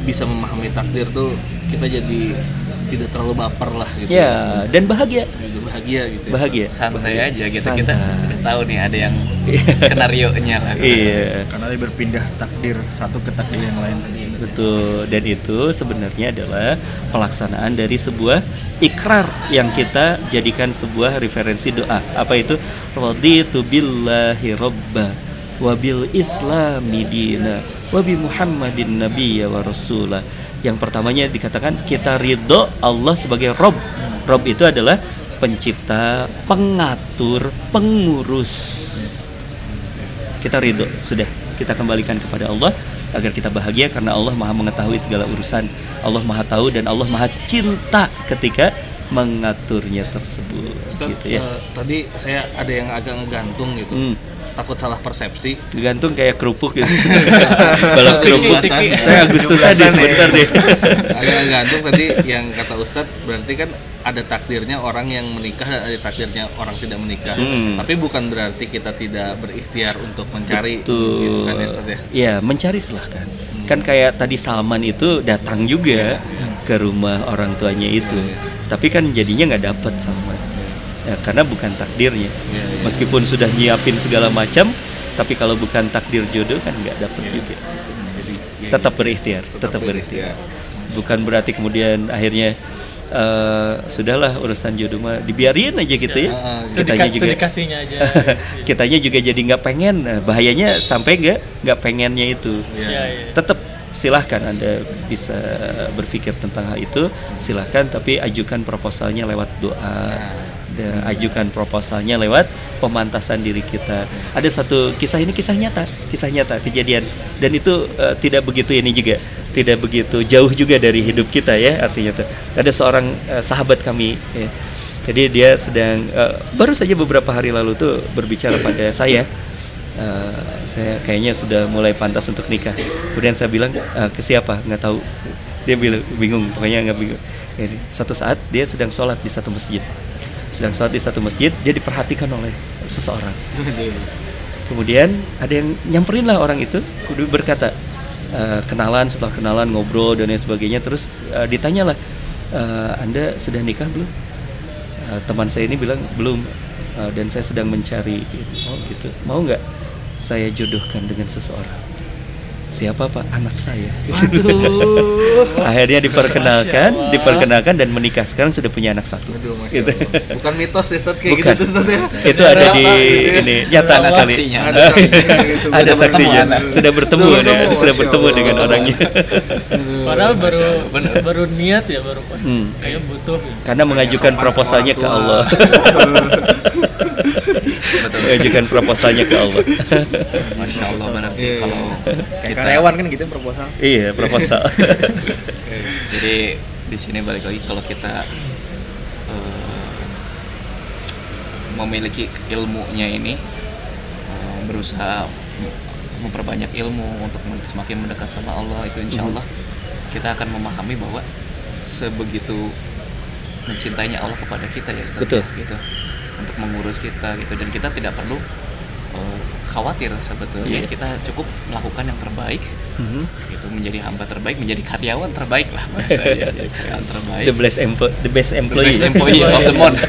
bisa memahami takdir tuh kita jadi tidak terlalu baper lah gitu. Ya, dan bahagia, bahagia gitu. ya. bahagia. Santai Bahagia. aja gitu kita Santai. udah tahu nih ada yang Iya. skenario nya lah. Iya, karena dia berpindah takdir satu ke takdir yang lain tadi betul. Dan itu sebenarnya adalah pelaksanaan dari sebuah ikrar yang kita jadikan sebuah referensi doa. Apa itu? Raditu billahi robba wa bil islami dina wa bi muhammadin nabiyya wa rasula. Yang pertamanya dikatakan kita ridho Allah sebagai Rob. Rob itu adalah pencipta, pengatur, pengurus kita ridho sudah kita kembalikan kepada Allah agar kita bahagia karena Allah maha mengetahui segala urusan Allah maha tahu dan Allah maha cinta ketika mengaturnya tersebut Ustaz, gitu ya eh, tadi saya ada yang agak ngegantung gitu. Hmm. Takut salah persepsi. gantung kayak kerupuk gitu balap kerupuk saya Agustus tadi sebentar deh agak ngegantung tadi yang kata Ustadz berarti kan ada takdirnya orang yang menikah dan ada takdirnya orang tidak menikah. Hmm. Tapi bukan berarti kita tidak berikhtiar untuk mencari Betul. gitu kan ya Ustadz ya. Ya, mencari silahkan. Kan kayak tadi Salman itu datang juga ke rumah orang tuanya itu. Tapi kan jadinya nggak dapet Salman. Ya, karena bukan takdirnya. Meskipun sudah nyiapin segala macam, tapi kalau bukan takdir jodoh kan nggak dapet juga. Jadi ya, Tetap berikhtiar, tetap berikhtiar. Bukan berarti kemudian akhirnya eh, sudahlah urusan jodoh mah dibiarin aja gitu ya. Kitanya Sedika, sedikasinya aja. kitanya juga jadi nggak pengen Nah, bahayanya sampai nggak nggak pengennya itu Iya, iya. tetap silahkan anda bisa berpikir tentang hal itu silahkan tapi ajukan proposalnya lewat doa Dan ajukan proposalnya lewat pemantasan diri kita ada satu kisah ini kisah nyata kisah nyata kejadian dan itu eh, tidak begitu ini juga tidak begitu jauh juga dari hidup kita ya artinya tuh ada seorang eh, sahabat kami ya, Jadi dia sedang eh, baru saja beberapa hari lalu tuh berbicara pada saya. Eh, saya kayaknya sudah mulai pantas untuk nikah. Kemudian saya bilang "Eh, ke siapa? Nggak tahu. Dia bilang bingung, pokoknya nggak bingung. Jadi, satu saat dia sedang sholat di satu masjid. Sedang sholat di satu masjid, dia diperhatikan oleh seseorang. Kemudian ada yang nyamperin lah orang itu, kudu berkata eh, kenalan setelah kenalan ngobrol dan lain sebagainya. Terus eh, ditanyalah, "Eh, anda sudah nikah belum? Eh, teman saya ini bilang belum Eh, dan saya sedang mencari oh gitu mau nggak saya jodohkan dengan seseorang siapa pak? Anak saya. Akhirnya diperkenalkan diperkenalkan dan menikah. Sekarang sudah punya anak satu. Gitu. bukan mitos ya Ustaz kayak Bukan. gitu Ustaz ya? Itu ada di ini nyata Ada sekali. saksinya. Ada saksinya gitu. ada Sudah saksinya. bertemu, sudah bertemu Sudah ya, bertemu, sudah bertemu dengan orangnya. Padahal baru baru niat ya baru Hmm. kayak butuh karena mengajukan proposalnya ke Allah mengajukan proposalnya ke Allah. Masya Allah benar sih Iya, kalau kayak kita karyawan kan gitu proposal. Iya proposal. Jadi di sini balik lagi kalau kita eh, memiliki ilmunya ini eh, berusaha memperbanyak ilmu untuk semakin mendekat sama Allah itu insya Allah kita akan memahami bahwa sebegitu mencintainya Allah kepada kita ya Ustaz, Betul. ya, gitu untuk mengurus kita gitu. Dan kita tidak perlu eh, khawatir sebetulnya. Kita cukup melakukan yang terbaik. Mhm. itu menjadi hamba terbaik menjadi karyawan terbaik lah bahasanya jadi karyawan terbaik. The best employee the best employee best employee. of the month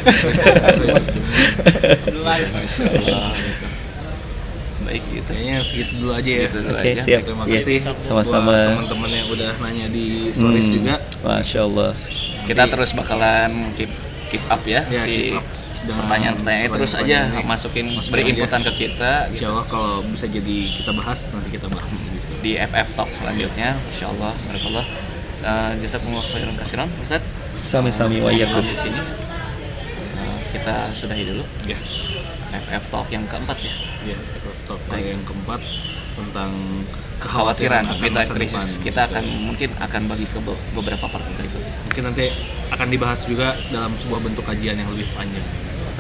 baik gitu. Kayaknya segitu dulu aja ya. Segitu dulu Oke, aja. siap. terima Iya, kasih sama-sama. buat teman-teman yang udah nanya di stories Hmm, juga. Masya Allah. Kita terus bakalan keep keep up ya, Ya, si keep up dengan pertanyaan-pertanyaan. terus aja masukin Masukin beri aja. inputan ke kita Insya Allah kalau bisa jadi kita bahas nanti kita bahas. Gitu. di FF Talk selanjutnya Masya Allah Barakallah. Uh, Jazakumullah khairan kasiran Ustaz. Sami-sami wa Uh, di sini. Uh, kita sudahi dulu. Ya. FF Talk yang keempat ya? Ya top yang keempat tentang kekhawatiran kita krisis. depan. kita akan mungkin akan bagi ke be- beberapa part berikutnya. Mungkin nanti akan dibahas juga dalam sebuah bentuk kajian yang lebih panjang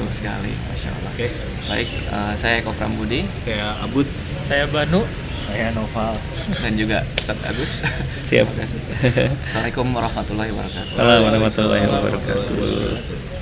betul sekali Masya Allah. Oke. Baik uh, saya Eko Prambudi saya Abud. Saya Banu. Saya Noval. Dan juga Ustadz Agus. Siap. Assalamualaikum warahmatullahi wabarakatuh. Assalamualaikum warahmatullahi wabarakatuh